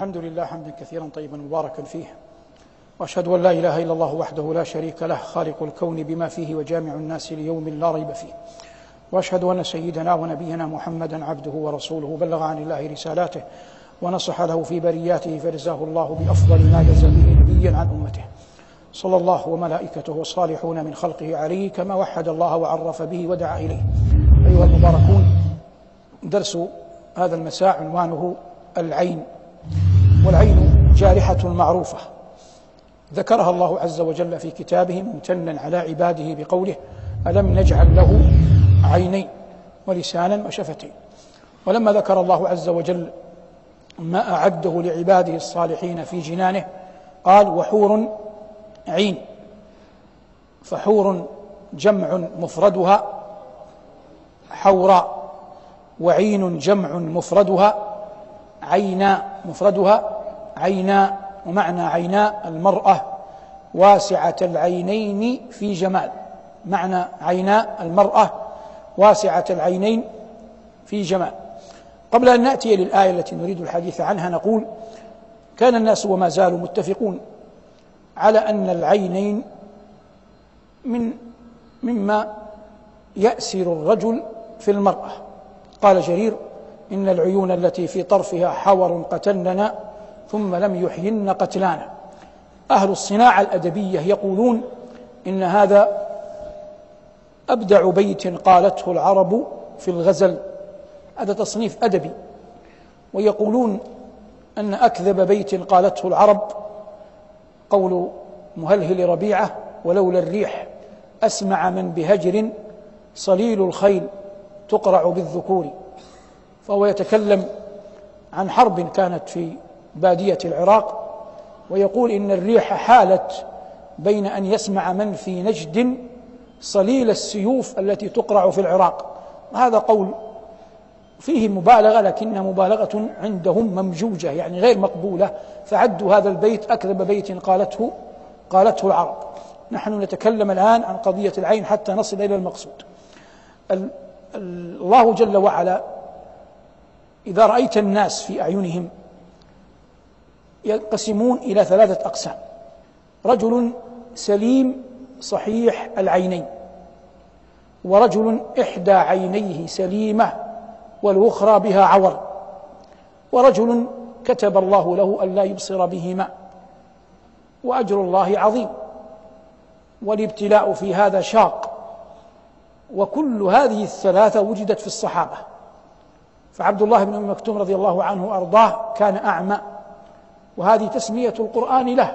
الحمد لله حمدا كثيرا طيبا مباركا فيه. وأشهد أن لا إله إلا الله وحده لا شريك له خالق الكون بما فيه وجامع الناس ليوم لا ريب فيه. وأشهد أن سيدنا ونبينا محمدا عبده ورسوله بلغ عن الله رسالاته ونصح له في برياته فجزاه الله بأفضل ما جزى به نبيا عن أمته. صلى الله وملائكته والصالحون من خلقه عليه كما وحد الله وعرف به ودعا إليه. أيها المباركون درس هذا المساء عنوانه العين. والعين جارحة معروفة. ذكرها الله عز وجل في كتابه ممتنا على عباده بقوله ألم نجعل له عينين ولسانا وشفتين. ولما ذكر الله عز وجل ما أعده لعباده الصالحين في جنانه قال وحور عين فحور جمع مفردها حوراء وعين جمع مفردها عينا مفردها عينا ومعنى عينا المرأة واسعة العينين في جمال معنى عينا المرأة واسعة العينين في جمال. قبل أن نأتي للآية التي نريد الحديث عنها نقول كان الناس وما زالوا متفقون على أن العينين من مما يأسر الرجل في المرأة. قال جرير إن العيون التي في طرفها حور قتلنا ثم لم يحين قتلانا. أهل الصناعة الأدبية يقولون إن هذا أبدع بيت قالته العرب في الغزل. هذا تصنيف أدبي. ويقولون أن أكذب بيت قالته العرب. قول مهلهل ربيعة ولولا الريح أسمع من بهجر صليل الخيل تقرع بالذكور فهو يتكلم عن حرب كانت في بادية العراق ويقول إن الريح حالت بين أن يسمع من في نجد صليل السيوف التي تقرع في العراق. هذا قول فيه مبالغة لكن مبالغة عندهم ممجوجة يعني غير مقبولة. فعدوا هذا البيت أكذب بيت قالته قالته العرب. نحن نتكلم الآن عن قضية العين حتى نصل إلى المقصود. الله جل وعلا إذا رأيت الناس في أعينهم ينقسمون إلى ثلاثة أقسام. رجل سليم صحيح العينين ورجل إحدى عينيه سليمة والأخرى بها عور ورجل كتب الله له ألا يبصر بهما وأجر الله عظيم والابتلاء في هذا شاق وكل هذه الثلاثة وجدت في الصحابة. فعبد الله بن ام مكتوم رضي الله عنه وأرضاه كان أعمى. وهذه تسمية القرآن له.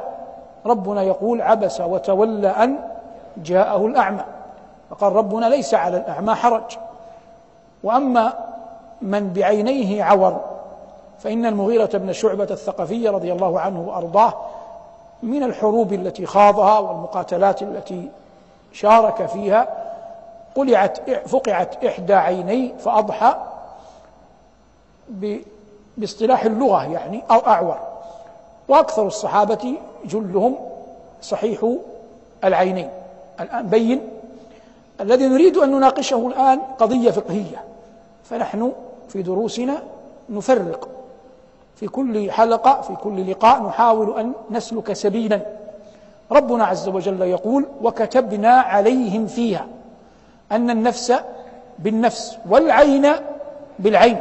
ربنا يقول عبس وتولى أن جاءه الأعمى. فقال ربنا ليس على الأعمى حرج. وأما من بعينيه عور فإن المغيرة بن شعبة الثقفي رضي الله عنه وأرضاه من الحروب التي خاضها والمقاتلات التي شارك فيها قلعت فقعت إحدى عينيه فأضحى باصطلاح اللغة يعني أو أعور. وأكثر الصحابة جلهم صحيح العينين. الآن بين. الذي نريد أن نناقشه الآن قضية فقهية. فنحن في دروسنا نفرق. في كل حلقة في كل لقاء نحاول أن نسلك سبيلا. ربنا عز وجل يقول وكتبنا عليهم فيها أن النفس بالنفس والعين بالعين.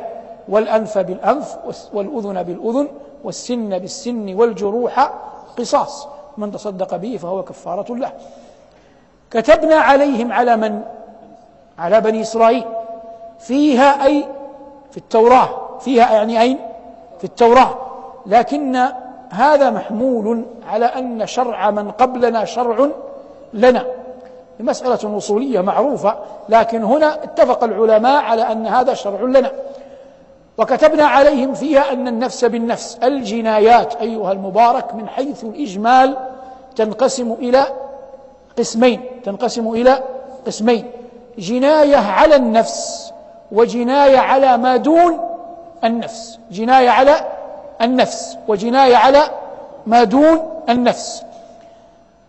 والأنف بالأنف والأذن بالأذن والسن بالسن والجروح قصاص. من تصدق به فهو كفارة له. كتبنا عليهم على من؟ على بني إسرائيل. فيها أي؟ في التوراة. فيها يعني أين؟ في التوراة. لكن هذا محمول على أن شرع من قبلنا شرع لنا. مسألة وصولية معروفة لكن هنا اتفق العلماء على أن هذا شرع لنا. وكتبنا عليهم فيها أن النفس بالنفس الجنايات أيها المبارك من حيث الإجمال تنقسم إلى قسمين تنقسم إلى قسمين جناية على النفس وجناية على ما دون النفس جناية على النفس وجناية على ما دون النفس.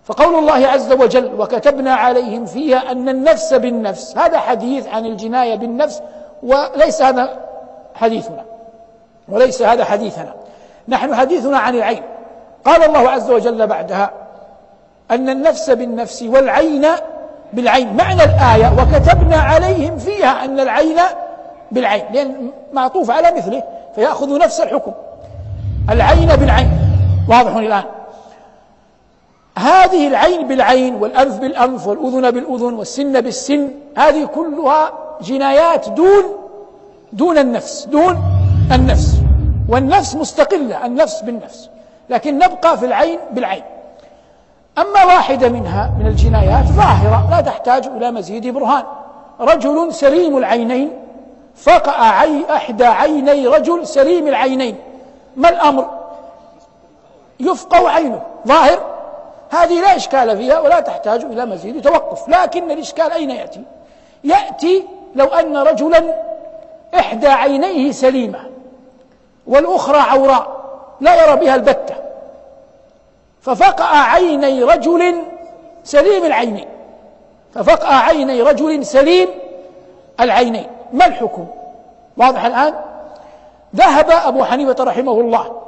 فقول الله عز وجل وكتبنا عليهم فيها أن النفس بالنفس هذا حديث عن الجناية بالنفس وليس هذا حديثنا. وليس هذا حديثنا. نحن حديثنا عن العين. قال الله عز وجل بعدها أن النفس بالنفس والعين بالعين. معنى الآية وكتبنا عليهم فيها أن العين بالعين. لأن معطوف على مثله فيأخذ نفس الحكم. العين بالعين. واضح الآن. هذه العين بالعين والأنف بالأنف والأذن بالأذن والسن بالسن هذه كلها جنايات دون دون النفس دون النفس. والنفس مستقلة النفس بالنفس. لكن نبقى في العين بالعين. أما واحدة منها من الجنايات ظاهرة لا تحتاج إلى مزيد برهان. رجل سليم العينين فقع عي أحدى عيني رجل سليم العينين. ما الأمر؟ يفقع عينه. ظاهر؟ هذه لا إشكال فيها ولا تحتاج إلى مزيد توقف. لكن الإشكال أين يأتي؟ يأتي لو أن رجلا إحدى عينيه سليمة والأخرى عوراء لا يرى بها البتة. ففقع عيني رجل سليم العينين. ففقع عيني رجل سليم العينين. ما الحكم؟ واضح الآن؟ ذهب أبو حنيفة رحمه الله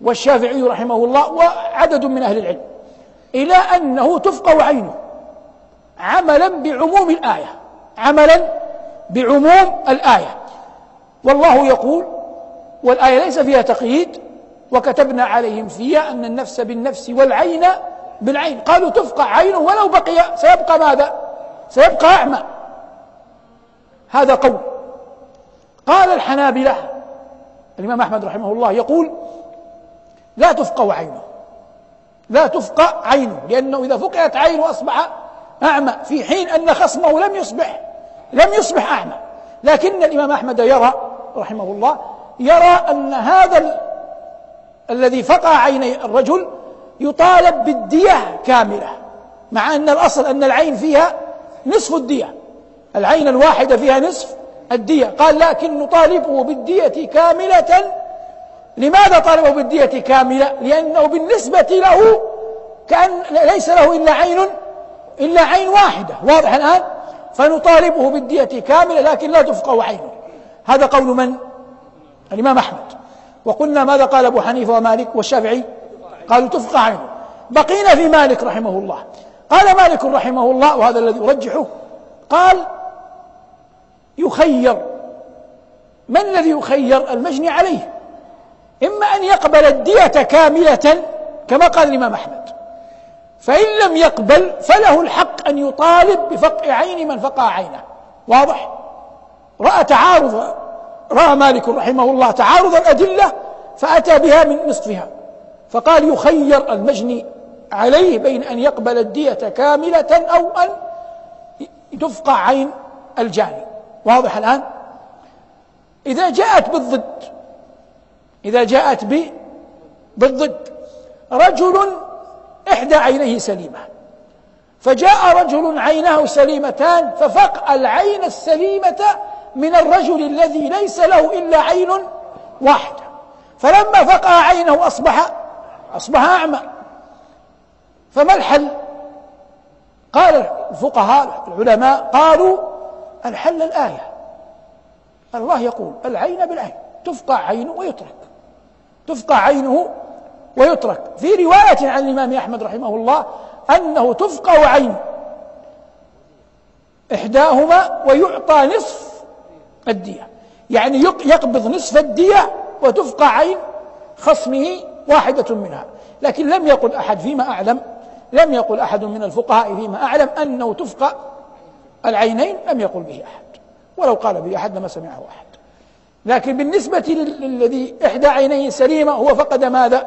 والشافعي رحمه الله وعدد من أهل العلم إلى أنه تفقع عينه عملا بعموم الآية عملا بعموم الآية. والله يقول والآية ليس فيها تقييد وكتبنا عليهم فيها أن النفس بالنفس والعين بالعين. قالوا تفقع عينه ولو بقي سيبقى ماذا؟ سيبقى أعمى. هذا قول. قال الحنابلة الإمام أحمد رحمه الله يقول لا تفقع عينه. لا تفقع عينه لأنه إذا فقعت عينه أصبح أعمى. في حين أن خصمه لم يصبح لم يصبح أعمى. لكن الإمام أحمد يرى رحمه الله يرى أن هذا الذي فقع عيني الرجل يطالب بالدية كاملة مع أن الأصل أن العين فيها نصف الدية العين الواحدة فيها نصف الدية. قال لكن نطالبه بالدية كاملة. لماذا طالبه بالدية كاملة؟ لأنه بالنسبة له كأن ليس له إلا عين إلا عين واحدة. واضح الآن؟ فنطالبه بالدية كاملة لكن لا تفقه عينه. هذا قول من؟ الإمام أحمد. وقلنا ماذا قال أبو حنيفة ومالك والشافعي؟ قالوا تفقه عينه بقينا في مالك رحمه الله. قال مالك رحمه الله وهذا الذي أرجحه قال يخير. من الذي يخير؟ المجني عليه. إما أن يقبل الدية كاملة كما قال الإمام أحمد. فإن لم يقبل فله الحق أن يطالب بفقع عين من فقع عينه. واضح؟ رأى تعارض رأى مالك رحمه الله تعارض الأدلة فأتى بها من نصفها. فقال يخير المجني عليه بين أن يقبل الدية كاملة أو أن تفقع عين الجاني. واضح الآن؟ إذا جاءت بالضد إذا جاءت بالضد رجل إحدى عينيه سليمة. فجاء رجل عيناه سليمتان ففقع العين السليمة من الرجل الذي ليس له إلا عين واحدة. فلما فقع عينه أصبح أصبح أعمى. فما الحل؟ قال الفقهاء العلماء قالوا الحل الآية. الله يقول العين بالعين. تفقع عينه ويترك. تفقع عينه ويترك. في رواية عن الإمام أحمد رحمه الله أنه تفقع عين إحداهما ويعطى نصف الدية. يعني يقبض نصف الدية وتفقع عين خصمه واحدة منها. لكن لم يقل أحد فيما أعلم لم يقل أحد من الفقهاء فيما أعلم أنه تفقع العينين لم يقل به أحد. ولو قال به أحد لما سمعه أحد. لكن بالنسبة للذي إحدى عينيه سليمة هو فقد ماذا؟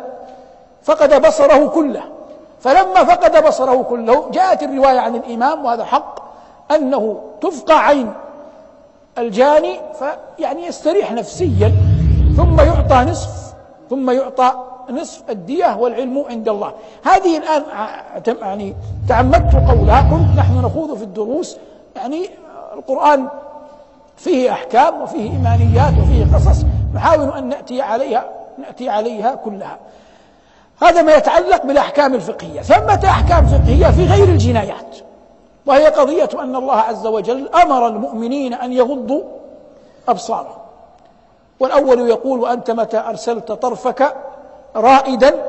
فقد بصره كله. فلما فقد بصره كله جاءت الرواية عن الإمام وهذا حق أنه تفقع عين. الجاني فيعني يستريح نفسيا ثم يعطى نصف ثم يعطى نصف الدية والعلم عند الله. هذه الآن يعني تعمدت قولها كنت نحن نخوض في الدروس يعني القرآن فيه أحكام وفيه إيمانيات وفيه قصص نحاول أن نأتي عليها نأتي عليها كلها. هذا ما يتعلق بالأحكام الفقهية. ثمة أحكام فقهية في غير الجنايات. وهي قضية أن الله عز وجل أمر المؤمنين أن يغضوا أبصارهم. والأول يقول وأنت متى أرسلت طرفك رائدا؟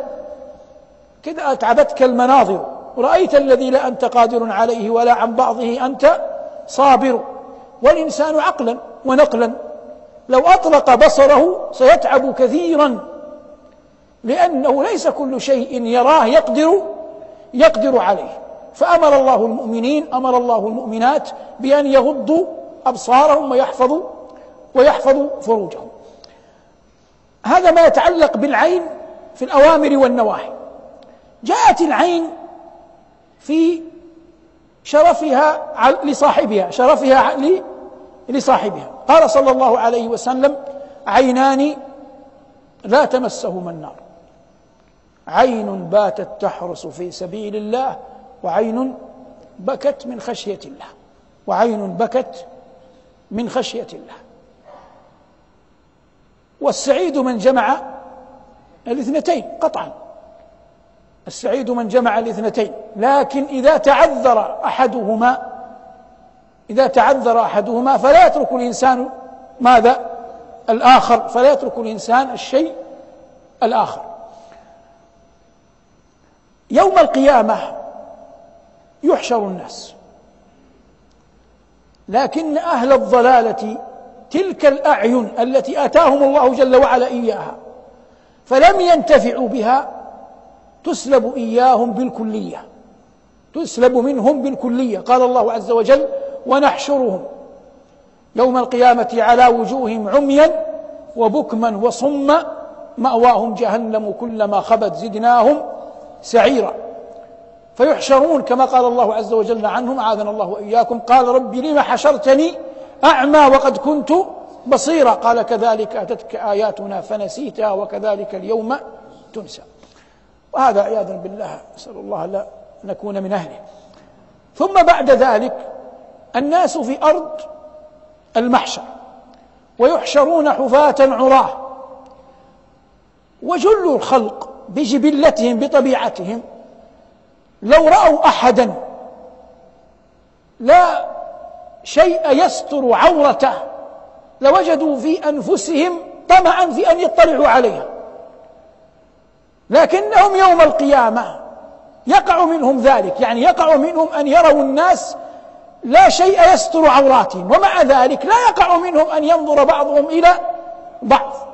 كذا أتعبتك المناظر. رأيت الذي لا أنت قادر عليه ولا عن بعضه أنت صابر. والإنسان عقلا ونقلا. لو أطلق بصره سيتعب كثيرا. لأنه ليس كل شيء يراه يقدر يقدر عليه. فأمر الله المؤمنين أمر الله المؤمنات بأن يغضوا أبصارهم ويحفظوا ويحفظوا فروجهم. هذا ما يتعلق بالعين في الأوامر والنواهي. جاءت العين في شرفها لصاحبها شرفها لصاحبها. قال صلى الله عليه وسلم عينان لا تمسهما النار. عين باتت تحرس في سبيل الله وعين بكت من خشية الله. وعين بكت من خشية الله. والسعيد من جمع الاثنتين قطعا. السعيد من جمع الاثنتين. لكن إذا تعذر أحدهما إذا تعذر أحدهما فلا يترك الإنسان ماذا؟ الآخر. فلا يترك الإنسان الشيء الآخر. يوم القيامة يحشر الناس. لكن أهل الضلالة تلك الأعين التي آتاهم الله جل وعلا إياها فلم ينتفعوا بها تسلب إياهم بالكلية تسلب منهم بالكلية. قال الله عز وجل ونحشرهم يوم القيامة على وجوههم عميا وبكما وصما مأواهم جهنم كلما خبت زدناهم سعيرا. فيحشرون كما قال الله عز وجل عنهم أعاذنا الله وإياكم. قال ربي لم حشرتني أعمى وقد كنت بصيرا. قال كذلك أتتك آياتنا فنسيتها وكذلك اليوم تنسى. وهذا عياذا بالله نسأل الله لا نكون من أهله. ثم بعد ذلك الناس في أرض المحشر ويحشرون حفاة عراه وجل الخلق بجبلتهم بطبيعتهم. لو رأوا أحدا لا شيء يستر عورته لوجدوا في أنفسهم طمعا في أن يطلعوا عليها. لكنهم يوم القيامة يقع منهم ذلك يعني يقع منهم أن يروا الناس لا شيء يستر عوراتهم ومع ذلك لا يقع منهم أن ينظر بعضهم إلى بعض.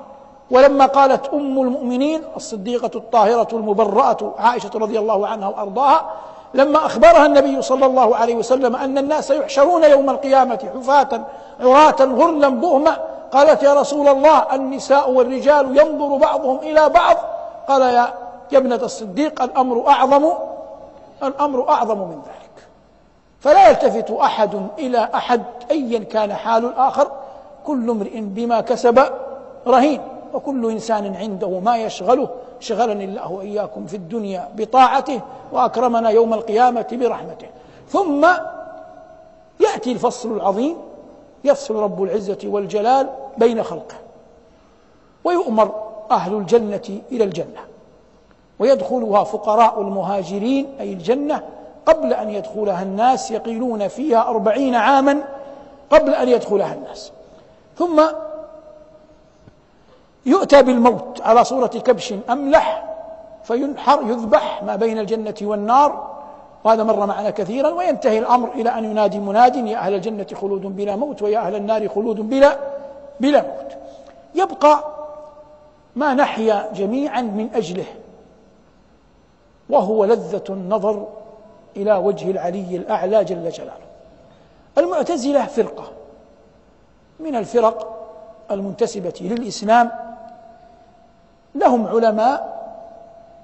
ولما قالت أم المؤمنين الصديقة الطاهرة المبرأة عائشة رضي الله عنها وأرضاها لما أخبرها النبي صلى الله عليه وسلم أن الناس يحشرون يوم القيامة حفاة عراة غرلا بهما قالت يا رسول الله النساء والرجال ينظر بعضهم إلى بعض قال يا يا ابنة الصديق الأمر أعظم الأمر أعظم من ذلك. فلا يلتفت أحد إلى أحد أيا كان حال الآخر كل امرئ بما كسب رهين. وكل إنسان عنده ما يشغله شغلني الله وإياكم في الدنيا بطاعته وأكرمنا يوم القيامة برحمته. ثم يأتي الفصل العظيم يفصل رب العزة والجلال بين خلقه. ويؤمر أهل الجنة إلى الجنة. ويدخلها فقراء المهاجرين أي الجنة قبل أن يدخلها الناس يقيلون فيها أربعين عاما قبل أن يدخلها الناس. ثم يؤتى بالموت على صورة كبش أملح فينحر يذبح ما بين الجنة والنار. وهذا مر معنا كثيرا وينتهي الأمر إلى أن ينادي مناد يا أهل الجنة خلود بلا موت ويا أهل النار خلود بلا بلا موت. يبقى ما نحيا جميعا من أجله وهو لذة النظر إلى وجه العلي الأعلى جل جلاله. المعتزلة فرقة من الفرق المنتسبة للإسلام لهم علماء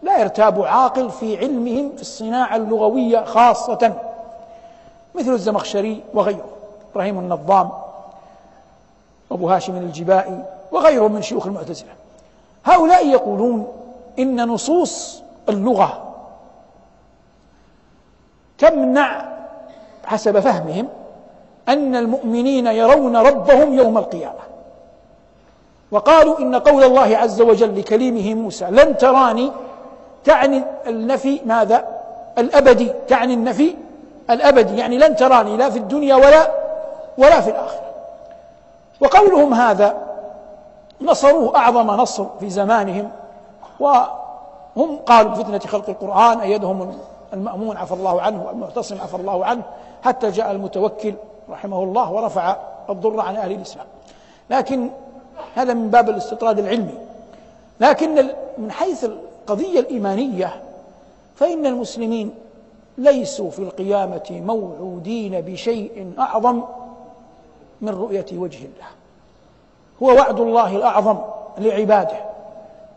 لا يرتاب عاقل في علمهم في الصناعة اللغوية خاصة مثل الزمخشري وغيره إبراهيم النظام أبو هاشم الجبائي وغيرهم من شيوخ المعتزلة. هؤلاء يقولون إن نصوص اللغة تمنع حسب فهمهم أن المؤمنين يرون ربهم يوم القيامة. وقالوا إن قول الله عز وجل لكليمه موسى لن تراني تعني النفي ماذا؟ الأبدي تعني النفي الأبدي يعني لن تراني لا في الدنيا ولا ولا في الآخرة. وقولهم هذا نصروه أعظم نصر في زمانهم وهم قالوا فتنة خلق القرآن أيدهم المأمون عفى الله عنه والمعتصم عفى الله عنه حتى جاء المتوكل رحمه الله ورفع الضر عن أهل الإسلام. لكن هذا من باب الاستطراد العلمي. لكن من حيث القضية الإيمانية فإن المسلمين ليسوا في القيامة موعودين بشيء أعظم من رؤية وجه الله. هو وعد الله الأعظم لعباده.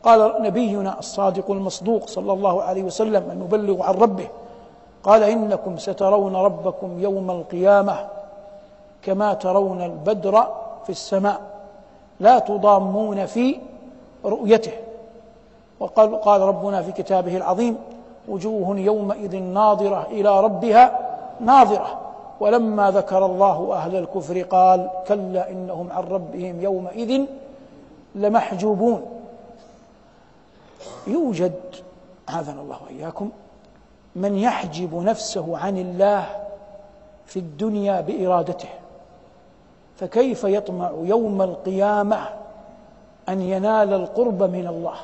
قال نبينا الصادق المصدوق صلى الله عليه وسلم المبلغ عن ربه قال إنكم سترون ربكم يوم القيامة كما ترون البدر في السماء. لا تضامون في رؤيته. وقال قال ربنا في كتابه العظيم وجوه يومئذ ناظرة إلى ربها ناظرة. ولما ذكر الله أهل الكفر قال كلا إنهم عن ربهم يومئذ لمحجوبون. يوجد عاذنا الله وإياكم من يحجب نفسه عن الله في الدنيا بإرادته. فكيف يطمع يوم القيامة أن ينال القرب من الله؟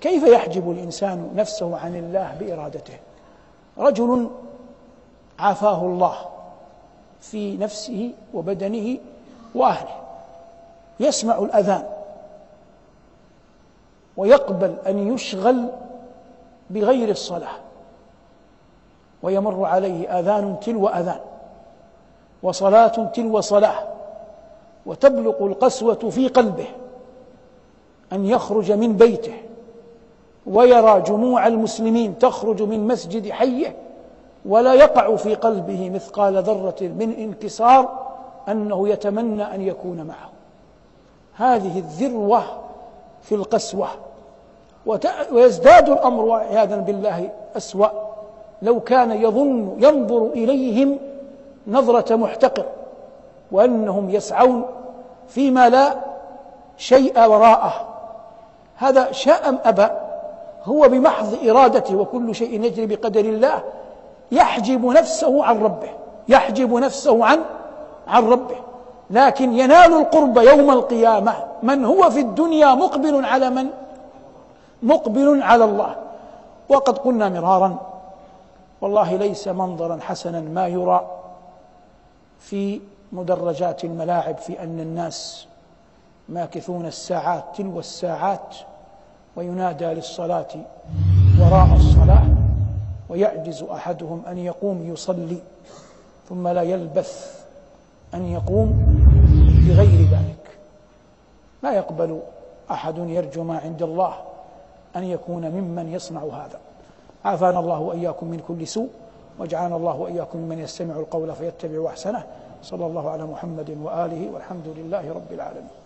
كيف يحجب الإنسان نفسه عن الله بإرادته؟ رجل عافاه الله في نفسه وبدنه وأهله يسمع الأذان ويقبل أن يشغل بغير الصلاة ويمر عليه آذان تلو أذان وصلاة تلو صلاة وتبلغ القسوة في قلبه أن يخرج من بيته ويرى جموع المسلمين تخرج من مسجد حيه ولا يقع في قلبه مثقال ذرة من انكسار أنه يتمنى أن يكون معه. هذه الذروة في القسوة. ويزداد الأمر عياذا بالله أسوأ. لو كان يظن ينظر إليهم نظرة محتقر. وأنهم يسعون فيما لا شيء وراءه. هذا شاء أم أبى؟ هو بمحض إرادته وكل شيء يجري بقدر الله. يحجب نفسه عن ربه يحجب نفسه عن عن ربه. لكن ينال القرب يوم القيامة. من هو في الدنيا مقبل على من؟ مقبل على الله. وقد قلنا مرارا والله ليس منظرا حسنا ما يرى في مدرجات الملاعب في أن الناس ماكثون الساعات تلو الساعات وينادى للصلاة وراء الصلاة ويعجز أحدهم أن يقوم يصلي ثم لا يلبث أن يقوم بغير ذلك. لا يقبل أحد يرجو ما عند الله أن يكون ممن يصنع هذا. عافانا الله وإياكم من كل سوء وجعلنا الله وإياكم ممن يستمع القول فيتبع أحسنه. صلى الله على محمد وآله والحمد لله رب العالمين.